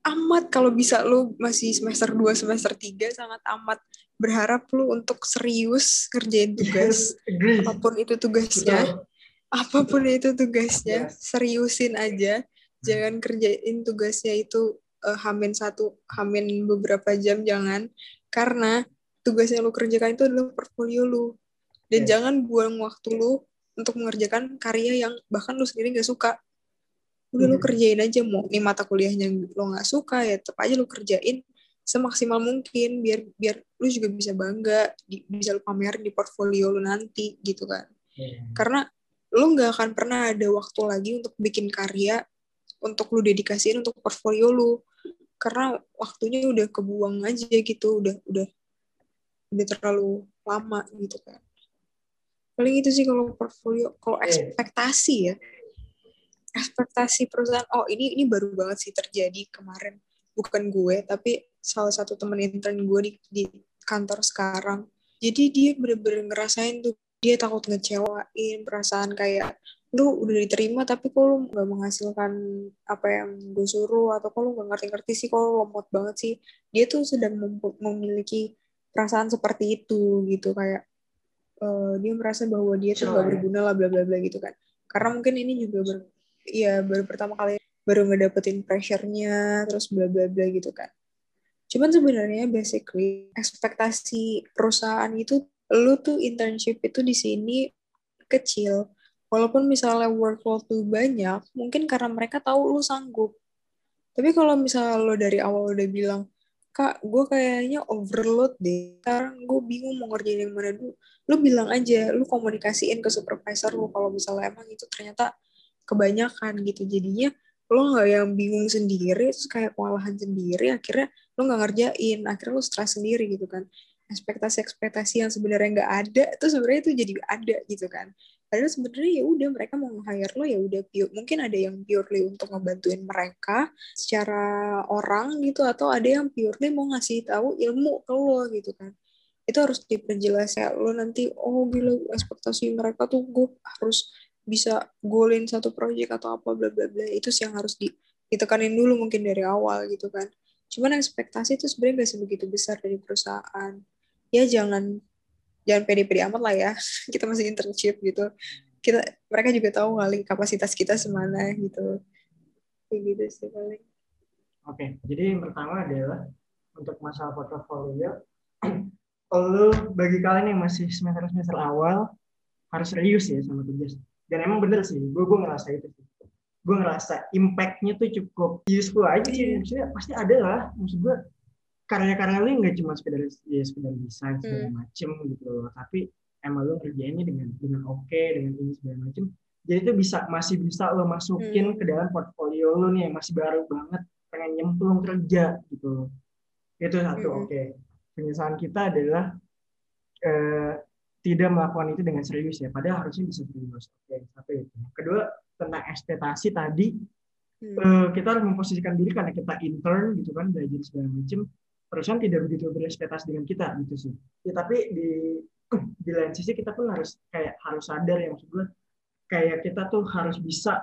amat kalau bisa lu masih semester 2 semester 3 sangat amat berharap lu untuk serius kerjain tugas agree apa pun itu tugasnya Betul. apa pun itu tugasnya Yes. seriusin aja jangan kerjain tugasnya itu eh, hamin satu hamin beberapa jam jangan karena tugas yang lu kerjakan itu adalah portfolio lu dan Yes. jangan buang waktu lu untuk mengerjakan karya yang bahkan lu sendiri nggak suka udah lu Hmm. kerjain aja mau nih mata kuliahnya lu nggak suka ya tetap aja lu kerjain semaksimal mungkin biar biar lu juga bisa bangga di- bisa lu pamerin di portfolio lu nanti gitu kan Iya. karena lu nggak akan pernah ada waktu lagi untuk bikin karya untuk lu dedikasiin untuk portfolio lu karena waktunya udah kebuang aja gitu udah udah udah terlalu lama gitu kan paling itu sih kalau portfolio kalau Oke. ekspektasi ya ekspektasi perusahaan oh ini ini baru banget sih terjadi kemarin. Bukan gue tapi salah satu temen intern gue di, di kantor sekarang. Jadi dia bener-bener ngerasain tuh dia takut ngecewain perasaan kayak lu udah diterima tapi kok lu nggak menghasilkan apa yang gue suruh? Atau kok lu nggak ngerti-ngerti sih kok lu lemot banget sih? Dia tuh sedang mem- memiliki perasaan seperti itu gitu kayak eh, dia merasa bahwa dia tuh ya. berguna lah bla bla bla gitu kan. Karena mungkin ini juga ber, ya baru pertama kali baru ngedapetin pressure-nya terus bla bla bla gitu kan. Cuman sebenarnya basically ekspektasi perusahaan itu lu tuh internship itu di sini kecil. Walaupun misalnya workload tuh banyak mungkin karena mereka tahu lu sanggup. Tapi kalau misalnya lo dari awal udah bilang kak gue kayaknya overload deh. Sekarang gue bingung mau ngerjain yang mana dulu. Lu bilang aja lu komunikasiin ke supervisor lu kalau misalnya emang itu ternyata kebanyakan gitu. Jadinya lo nggak yang bingung sendiri terus kayak kewalahan sendiri akhirnya lo nggak ngerjain akhirnya lo stres sendiri gitu kan. Ekspektasi-ekspektasi yang sebenarnya nggak ada itu sebenarnya itu jadi ada gitu kan. Padahal sebenarnya ya udah mereka mau nge-hire lo ya udah mungkin ada yang purely untuk ngebantuin mereka secara orang gitu atau ada yang purely mau ngasih tahu ilmu ke lo gitu kan. Itu harus diperjelas ya lo nanti oh gila ekspektasi mereka tuh gue harus bisa golin satu project atau apa bla bla bla itu sih yang harus di ditekanin dulu mungkin dari awal gitu kan. Cuman ekspektasi itu sebenarnya gak sebegitu besar dari perusahaan. Ya jangan jangan pede-pede amat lah ya. Kita masih internship gitu. Kita mereka juga tahu kali kapasitas kita semana gitu. Kayak gitu sih paling. Oke, jadi yang pertama adalah untuk masalah portofolio, lo bagi kalian yang masih semester semester awal harus serius ya sama tugas. Dan emang bener sih, gue gue ngerasa itu. Gue ngerasa impact-nya tuh cukup useful aja sih. Maksudnya pasti ada lah. Maksud gue karya-karya lu nggak cuma sekedar ya sekedar desain segala Hmm. macem gitu loh. Tapi emang lu ngerjainnya dengan dengan oke dengan ini segala macem. Jadi itu bisa masih bisa lo masukin Hmm. ke dalam portfolio lu nih yang masih baru banget pengen nyemplung kerja gitu. Itu satu Hmm. oke. Penyesalan kita adalah eh, tidak melakukan itu dengan serius ya. Padahal harusnya bisa serius. Oke, satu itu. Kedua tentang ekspektasi tadi Hmm. eh, kita harus memposisikan diri karena kita intern gitu kan belajar segala macam perusahaan tidak begitu berekspektasi dengan kita gitu sih ya, tapi di di lain sisi kita pun harus kayak harus sadar ya maksud gue kayak kita tuh harus bisa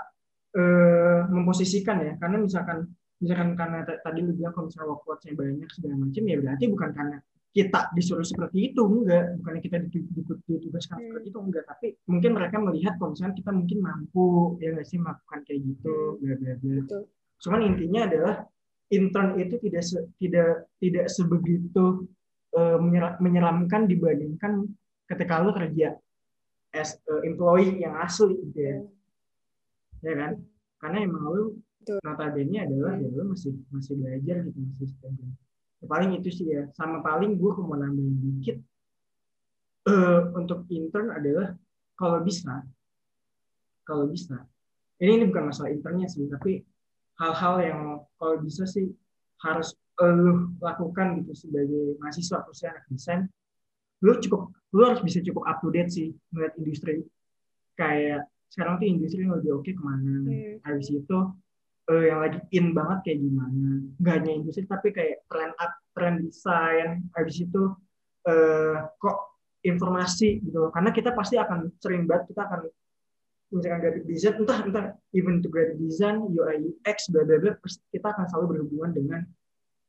eh, memposisikan ya karena misalkan misalkan karena tadi lu bilang kalau misalnya workload-nya banyak segala macam ya berarti bukan karena kita disuruh seperti itu enggak bukannya kita ditu- ditu- ditugaskan Hmm. seperti itu enggak tapi mungkin mereka melihat kalau misalnya kita mungkin mampu ya nggak sih melakukan kayak gitu Hmm. bla bla bla cuman intinya adalah intern itu tidak se- tidak tidak sebegitu menyera- menyeramkan dibandingkan ketika lu kerja as a employee yang asli gitu ya ya kan karena emang Betul. notabene adalah Hmm. ya lu masih masih belajar gitu masih student ya, paling itu sih ya. Sama paling gue mau nambahin dikit eh, untuk intern adalah kalau bisa kalau bisa. Ini ini bukan masalah internnya sih tapi hal-hal yang kalau bisa sih harus eh, lu lakukan gitu sebagai mahasiswa khususnya anak desain. Lu cukup lu harus bisa cukup up to date sih melihat industri. Kayak sekarang tuh industri yang lebih oke ke mana. Hmm. habis itu eh, yang lagi in banget kayak gimana. Nggak hanya industri tapi kayak trend up trend desain habis itu eh, kok informasi gitu karena kita pasti akan sering banget kita akan misalkan graphic design entah entah even to graphic design UI UX bla bla bla kita akan selalu berhubungan dengan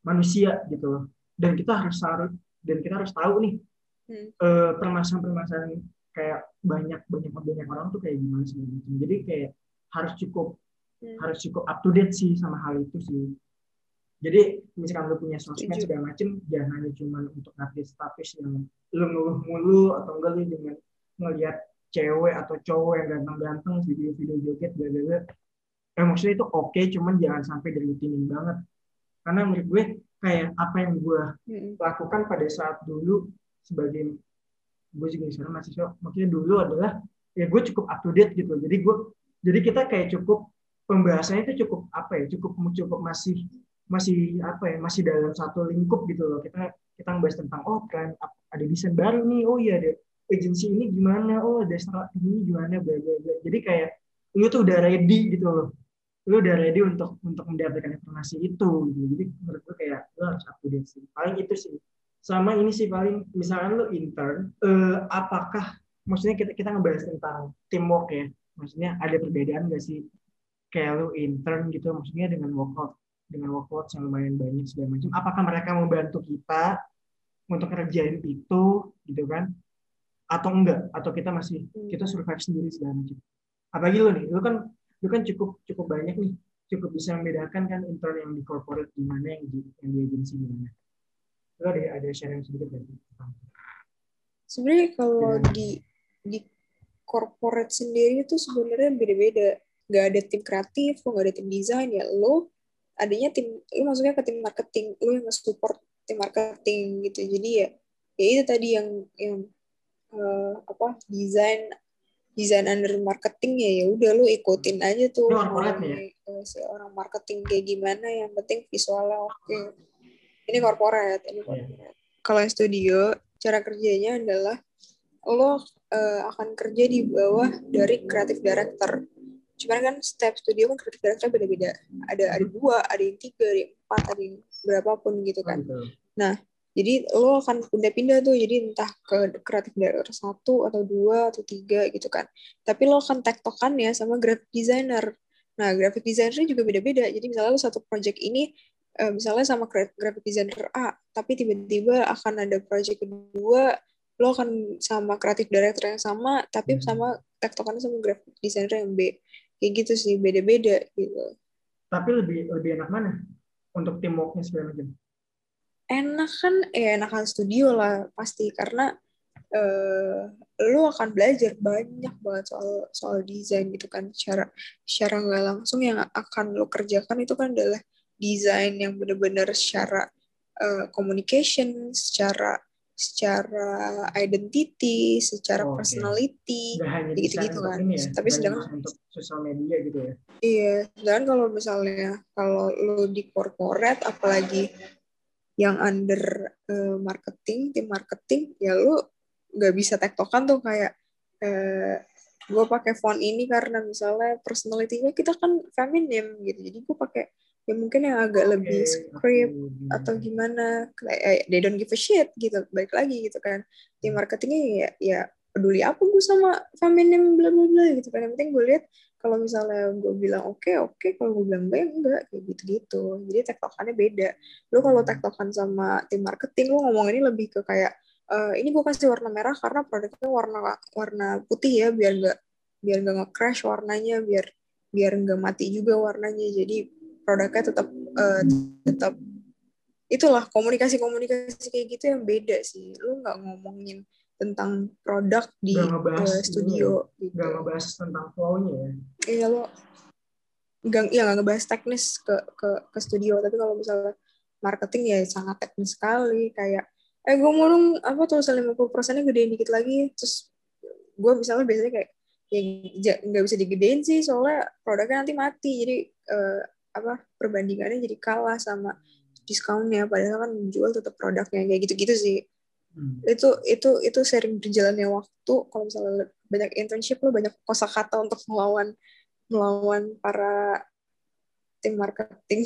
manusia gitu loh. Dan kita harus harus dan kita harus tahu nih Hmm. eh, permasalahan-permasalahan kayak banyak banyak banyak orang tuh kayak gimana sih jadi kayak harus cukup Hmm. harus cukup up to date sih sama hal itu sih. Jadi misalkan lu punya sosmed segala macem jangan hanya cuma untuk update status yang lu ngeluh mulu atau enggak lu dengan ngelihat cewek atau cowok yang ganteng-ganteng video-video joget bla bla bla eh, maksudnya itu oke cuman jangan sampai dirutinin banget. Karena menurut gue kayak apa yang gue Hmm. lakukan pada saat dulu sebagai gue juga sekarang mahasiswa maksudnya dulu adalah ya gue cukup up to date gitu. Jadi gue jadi kita kayak cukup pembahasannya itu cukup apa ya cukup cukup masih masih apa ya masih dalam satu lingkup gitu loh. Kita kita ngebahas tentang oh ap- ada desain baru nih oh iya ada agensi ini gimana oh ada strat ini gimana bla bla bla. Jadi kayak lu tuh udah ready gitu loh. Lu udah ready untuk untuk mendapatkan informasi itu gitu. Jadi menurut gue kayak lu harus up to date sih. Paling itu sih. Sama ini sih paling misalkan lu intern eh, apakah maksudnya kita kita ngebahas tentang teamwork ya. Maksudnya ada perbedaan gak sih kayak lu intern gitu maksudnya dengan workload dengan workload yang lumayan banyak segala macam. Apakah mereka membantu kita untuk ngerjain itu gitu kan? Atau enggak? Atau kita masih kita survive sendiri segala macam? Apalagi lu nih lu kan lu kan cukup cukup banyak nih. Cukup bisa membedakan kan intern yang di corporate gimana yang di yang di agensi gimana lu ada ada sharing sedikit dari Sebenarnya kalau di di corporate sendiri itu sebenarnya beda-beda. Gak ada tim kreatif, lo gak ada tim desain ya. Lo adanya tim, lo masuknya ke tim marketing, lo yang support tim marketing gitu. Jadi ya, ya itu tadi yang yang eh, apa desain desain under marketing ya ya udah lo ikutin aja tuh corporate nih ya? eh, seorang marketing kayak gimana yang penting visualnya oke ini corporate ini Iya. corporate kalau studio cara kerjanya adalah lo eh, akan kerja di bawah dari creative director cuman kan step studio kan creative director beda-beda ada ada dua ada yang tiga ada yang empat ada yang berapapun gitu kan gitu. jadi lo akan pindah-pindah tuh, jadi entah ke kreatif director satu atau dua atau tiga gitu kan. Tapi lo akan tektokan ya sama graphic designer. Nah, graphic designer juga beda-beda. Jadi misalnya lu satu project ini uh, misalnya sama graphic designer A, tapi tiba-tiba akan ada project kedua lo akan sama kreatif director yang sama, tapi hmm. sama tektokannya sama graphic designer yang B. Kayak gitu sih, beda-beda gitu. Tapi lebih lebih enak mana untuk teamworknya segala macam? Enak kan, ya enakan studio lah pasti karena uh, lo akan belajar banyak banget soal soal desain gitu kan secara secara nggak langsung yang akan lo kerjakan itu kan adalah desain yang benar-benar secara uh, communication secara secara identity, secara oh, personality, gitu-gitu kan. Ya, Tapi sedangkan untuk sosial media gitu ya. Iya, dan kalau misalnya kalau lo di corporate apalagi yang under uh, marketing, tim marketing, ya lo nggak bisa tektokan tuh kayak eh, gue pakai font ini karena misalnya personality-nya kita kan feminim gitu jadi gue pakai ya mungkin yang agak okay. lebih script okay. atau gimana kayak eh, they don't give a shit gitu baik lagi gitu kan tim marketingnya ya ya peduli apa gue sama feminim bla bla bla gitu kan yang penting gue lihat kalau misalnya gue bilang oke okay, oke okay. kalau gue bilang enggak enggak kayak gitu gitu jadi tektokannya beda lo kalau tektokan sama tim marketing lo ngomong ini lebih ke kayak uh, ini gue kasih warna merah karena produknya warna warna putih ya biar nggak biar nggak nge-crash warnanya biar biar nggak mati juga warnanya jadi produknya tetap uh, tetap itulah komunikasi komunikasi kayak gitu yang beda sih. Lu nggak ngomongin tentang produk di uh, studio gitu. Gak ngebahas tentang flow-nya ya? Iya lo nggak ya nggak ngebahas teknis ke ke ke studio. Tapi kalau misalnya marketing ya sangat teknis sekali. Kayak eh gue mau dong apa tulisan 50 persennya gedein dikit lagi. Terus gue misalnya biasanya kayak ya nggak bisa digedein sih. Soalnya produknya nanti mati. Jadi uh, apa perbandingannya jadi kalah sama diskonnya padahal kan menjual tetap produknya kayak gitu-gitu sih. Hmm. itu itu itu sering berjalannya waktu. Kalau misalnya banyak internship lo banyak kosakata untuk melawan melawan para tim marketing.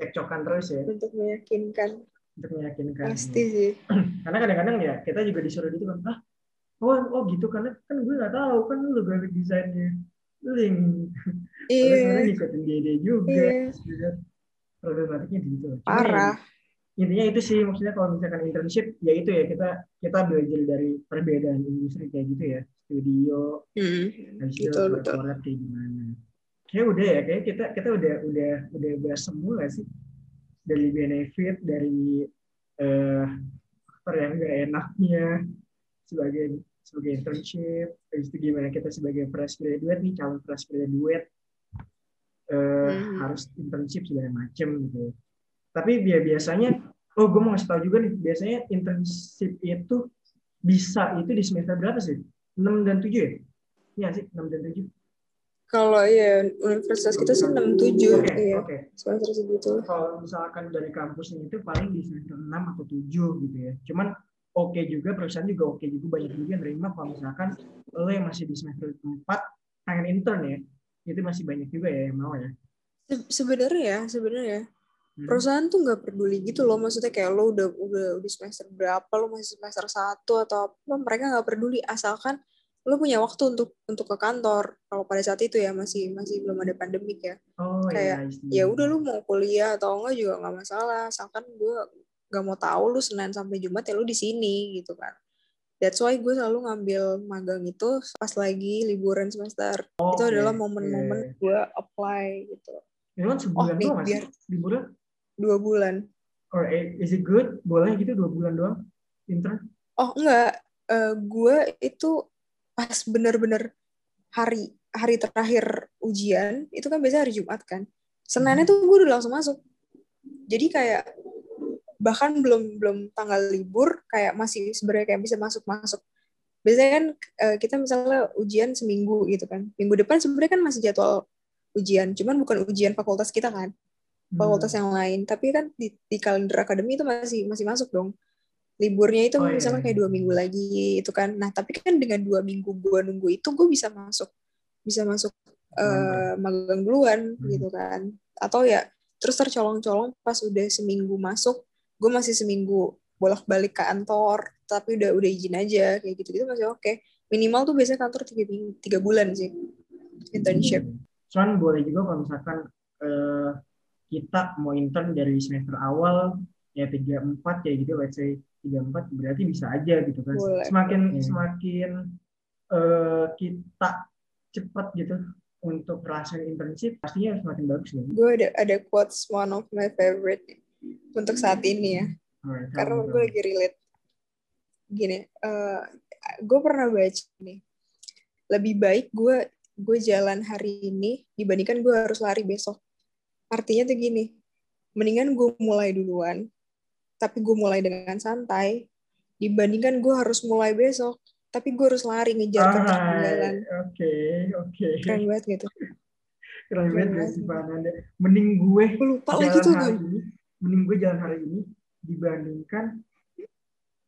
Cekcokan terus ya. Untuk meyakinkan. Untuk meyakinkan. Pasti sih. Karena kadang-kadang ya kita juga disuruh gitu kan, ah, oh, oh gitu karena kan gue nggak tahu kan lu graphic desainnya link. Iya. ngikutin dia, dia juga. Iya. Problematiknya gitu. Parah. intinya itu sih maksudnya kalau misalkan internship ya itu ya kita kita belajar dari perbedaan industri kayak gitu ya studio hmm, habis itu betul. kayak gimana kayak udah ya kayak kita kita udah udah udah bahas semua sih dari benefit dari uh, faktor yang gak enaknya sebagai sebagai internship habis itu gimana kita sebagai fresh graduate nih calon fresh graduate uh, hmm. harus internship segala macem gitu tapi biasanya oh gue mau ngasih tau juga nih biasanya internship itu bisa itu di semester berapa sih 6 dan 7 ya? Iya sih, 6 dan 7. Kalau ya universitas kita sih enam tujuh okay, ya. Okay. Semester segitu. Kalau misalkan dari kampusnya itu paling di semester enam atau tujuh gitu ya. Cuman oke okay juga perusahaan juga oke okay juga banyak juga yang terima kalau misalkan lo yang masih di semester empat pengen intern ya. Itu masih banyak juga ya yang mau ya. sebenarnya ya, sebenarnya hmm. perusahaan tuh nggak peduli gitu loh maksudnya kayak lo udah udah udah semester berapa lo masih semester satu atau apa mereka nggak peduli asalkan lu punya waktu untuk untuk ke kantor kalau pada saat itu ya masih masih belum ada pandemik ya oh, kayak ya udah lu mau kuliah atau enggak juga nggak masalah asalkan gue nggak mau tahu lu senin sampai jumat ya lu di sini gitu kan. That's why gue selalu ngambil magang itu pas lagi liburan semester. Oh, itu adalah momen-momen okay. gue apply gitu. Ini kan sebulan oh, doang biar liburan? Dua bulan. Or eh, is it good? Boleh gitu dua bulan doang? Intern? Oh enggak. Uh, gue itu pas bener-bener hari hari terakhir ujian itu kan biasanya hari Jumat kan. Seninnya hmm. tuh gue udah langsung masuk. Jadi kayak bahkan belum belum tanggal libur kayak masih sebenarnya kayak bisa masuk masuk biasanya kan uh, kita misalnya ujian seminggu gitu kan. Minggu depan sebenarnya kan masih jadwal ujian cuman bukan ujian fakultas kita kan fakultas hmm. yang lain. Tapi kan di, di kalender akademi itu masih masih masuk dong. Liburnya itu oh, misalnya iya. kayak dua minggu lagi itu kan. Nah tapi kan dengan dua minggu gue nunggu itu gue bisa masuk bisa masuk uh, magang duluan hmm. gitu kan. Atau ya terus tercolong-colong pas udah seminggu masuk gue masih seminggu bolak-balik ke kantor tapi udah udah izin aja kayak gitu gitu masih oke okay. minimal tuh biasanya kantor tiga tiga bulan sih internship cuman boleh juga kalau misalkan eh, kita mau intern dari semester awal ya tiga empat ya gitu let's say tiga empat berarti bisa aja gitu kan Boleh. semakin Hmm. semakin eh, kita cepat gitu untuk ngerasain internship pastinya semakin bagus ya gue ada ada quotes one of my favorite untuk saat ini ya. Alright, karena gue lagi relate. Gini eh gue pernah baca nih. Lebih baik gue gue jalan hari ini dibandingkan gue harus lari besok. Artinya tuh gini mendingan gue mulai duluan tapi gue mulai dengan santai dibandingkan gue harus mulai besok tapi gue harus lari ngejar ke Alright, jalan Oke, oke. keren banget gitu. Keren banget. Fananda. Mending gue gue lupa lagi tuh ini, mending gue jalan hari ini dibandingkan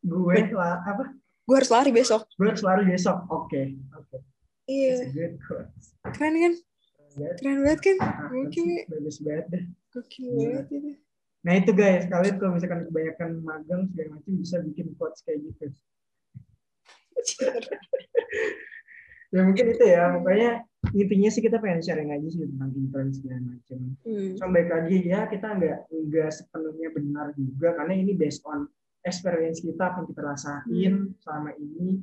gue lah apa? gue harus lari besok Gue harus lari besok. Oke, oke. iya That's a good quote. keren kan Keren banget kan banget. Gokil ya. Bagus banget deh. gokil Gila. banget itu Nah itu guys, kalian kalau misalkan kebanyakan magang segala macam bisa bikin quotes kayak gitu. Ya mungkin itu ya, pokoknya intinya sih kita pengen sharing aja sih tentang intern segala macam. Hmm. Cuma baik lagi ya kita nggak nggak sepenuhnya benar juga karena ini based on experience kita apa yang kita rasain selama ini.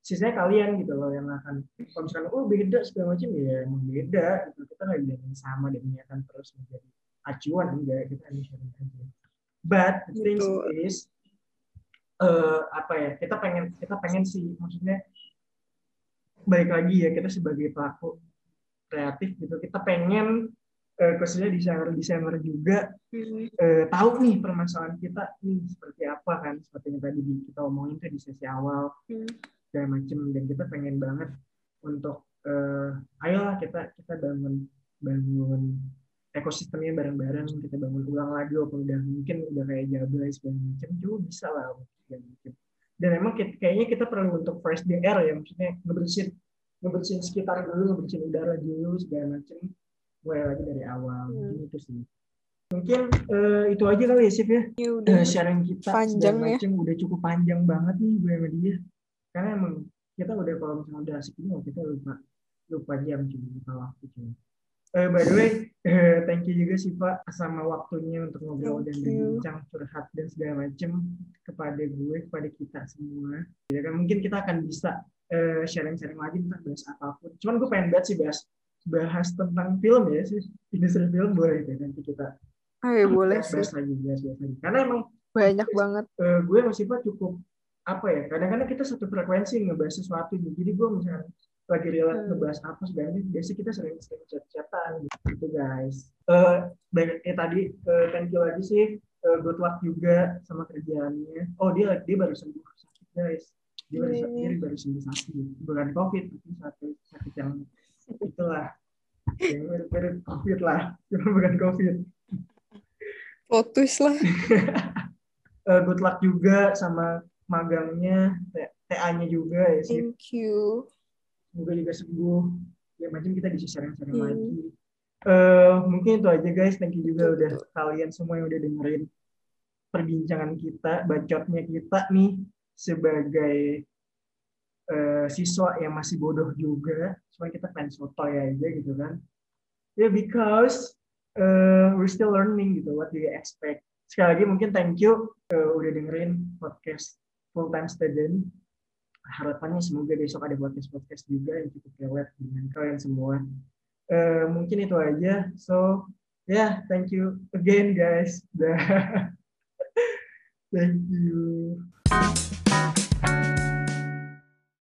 Sisanya kalian gitu loh yang akan kalau misalkan oh beda segala macam ya emang beda gitu. Kita nggak bilang yang sama dan ini akan terus menjadi acuan enggak kita hanya sharing aja. But the thing is eh apa ya kita pengen kita pengen sih maksudnya baik lagi ya kita sebagai pelaku kreatif gitu kita pengen eh, khususnya desainer desainer juga Hmm. eh, tahu nih permasalahan kita nih seperti apa kan seperti yang tadi di- kita omongin tuh di sesi awal Hmm. segala macem dan kita pengen banget untuk eh, ayolah kita kita bangun bangun ekosistemnya bareng-bareng kita bangun ulang lagi walaupun udah mungkin udah kayak jablay segala macam juga bisa lah segala macem. Dan emang kita- kayaknya kita perlu untuk fresh the air ya maksudnya ngebersihin ngebersihin sekitar dulu ngebersihin udara dulu segala macem. Mulai lagi dari awal Hmm. Mungkin itu sih. Mungkin eh, itu aja kali ya Sif ya? Ya udah Eh, sharing kita Panjang segala ya. macem udah cukup panjang banget nih gue sama dia. Karena emang kita udah kalau misalnya udah asik ini kita lupa lupa jam cuma lupa waktu cuma Eh, by the way, eh, thank you juga sih Pak sama waktunya untuk ngobrol dan Thank you. berbincang, curhat dan segala macem kepada gue, kepada kita semua. Ya kan mungkin kita akan bisa eh, sharing-sharing lagi tentang bahas apa pun. Cuman gue pengen banget sih bahas bahas tentang film ya sih, industri film boleh deh nanti kita oh ya boleh bahas, sih bahas lagi, bahas, bahas lagi. Karena emang banyak banget eh, gue sama Siva cukup apa ya kadang-kadang kita satu frekuensi ngebahas sesuatu nih jadi gue misalnya lagi relate Hmm. ngebahas apa sebenarnya biasanya kita sering sering chat-chatan gitu guys. Eh banyak eh, tadi eh, thank you lagi sih Eh, good luck juga sama kerjaannya. Oh dia dia baru sembuh sakit guys. Dia baru, Iya, dia iya. baru sembuh sakit. Bukan covid tapi sakit sakit yang itulah. Yang mirip covid lah. Cuma bukan covid. Twist lah. Eh, good luck juga sama magangnya TA-nya juga ya sih. Thank you semoga juga sembuh. Ya macam kita bisa sharing-sharing Hmm. lagi. Eh mungkin itu aja guys. Thank you juga udah kalian semua yang udah dengerin perbincangan kita bacotnya kita nih sebagai eh, siswa yang masih bodoh juga. Cuma kita pengen sotoy aja gitu kan. Ya because eh, we're still learning gitu what do you expect. Sekali lagi mungkin thank you eh, udah dengerin podcast full time student harapannya semoga besok ada podcast podcast juga yang cukup relate dengan kalian semua. Eh, mungkin itu aja. So yeah thank you again guys. Thank you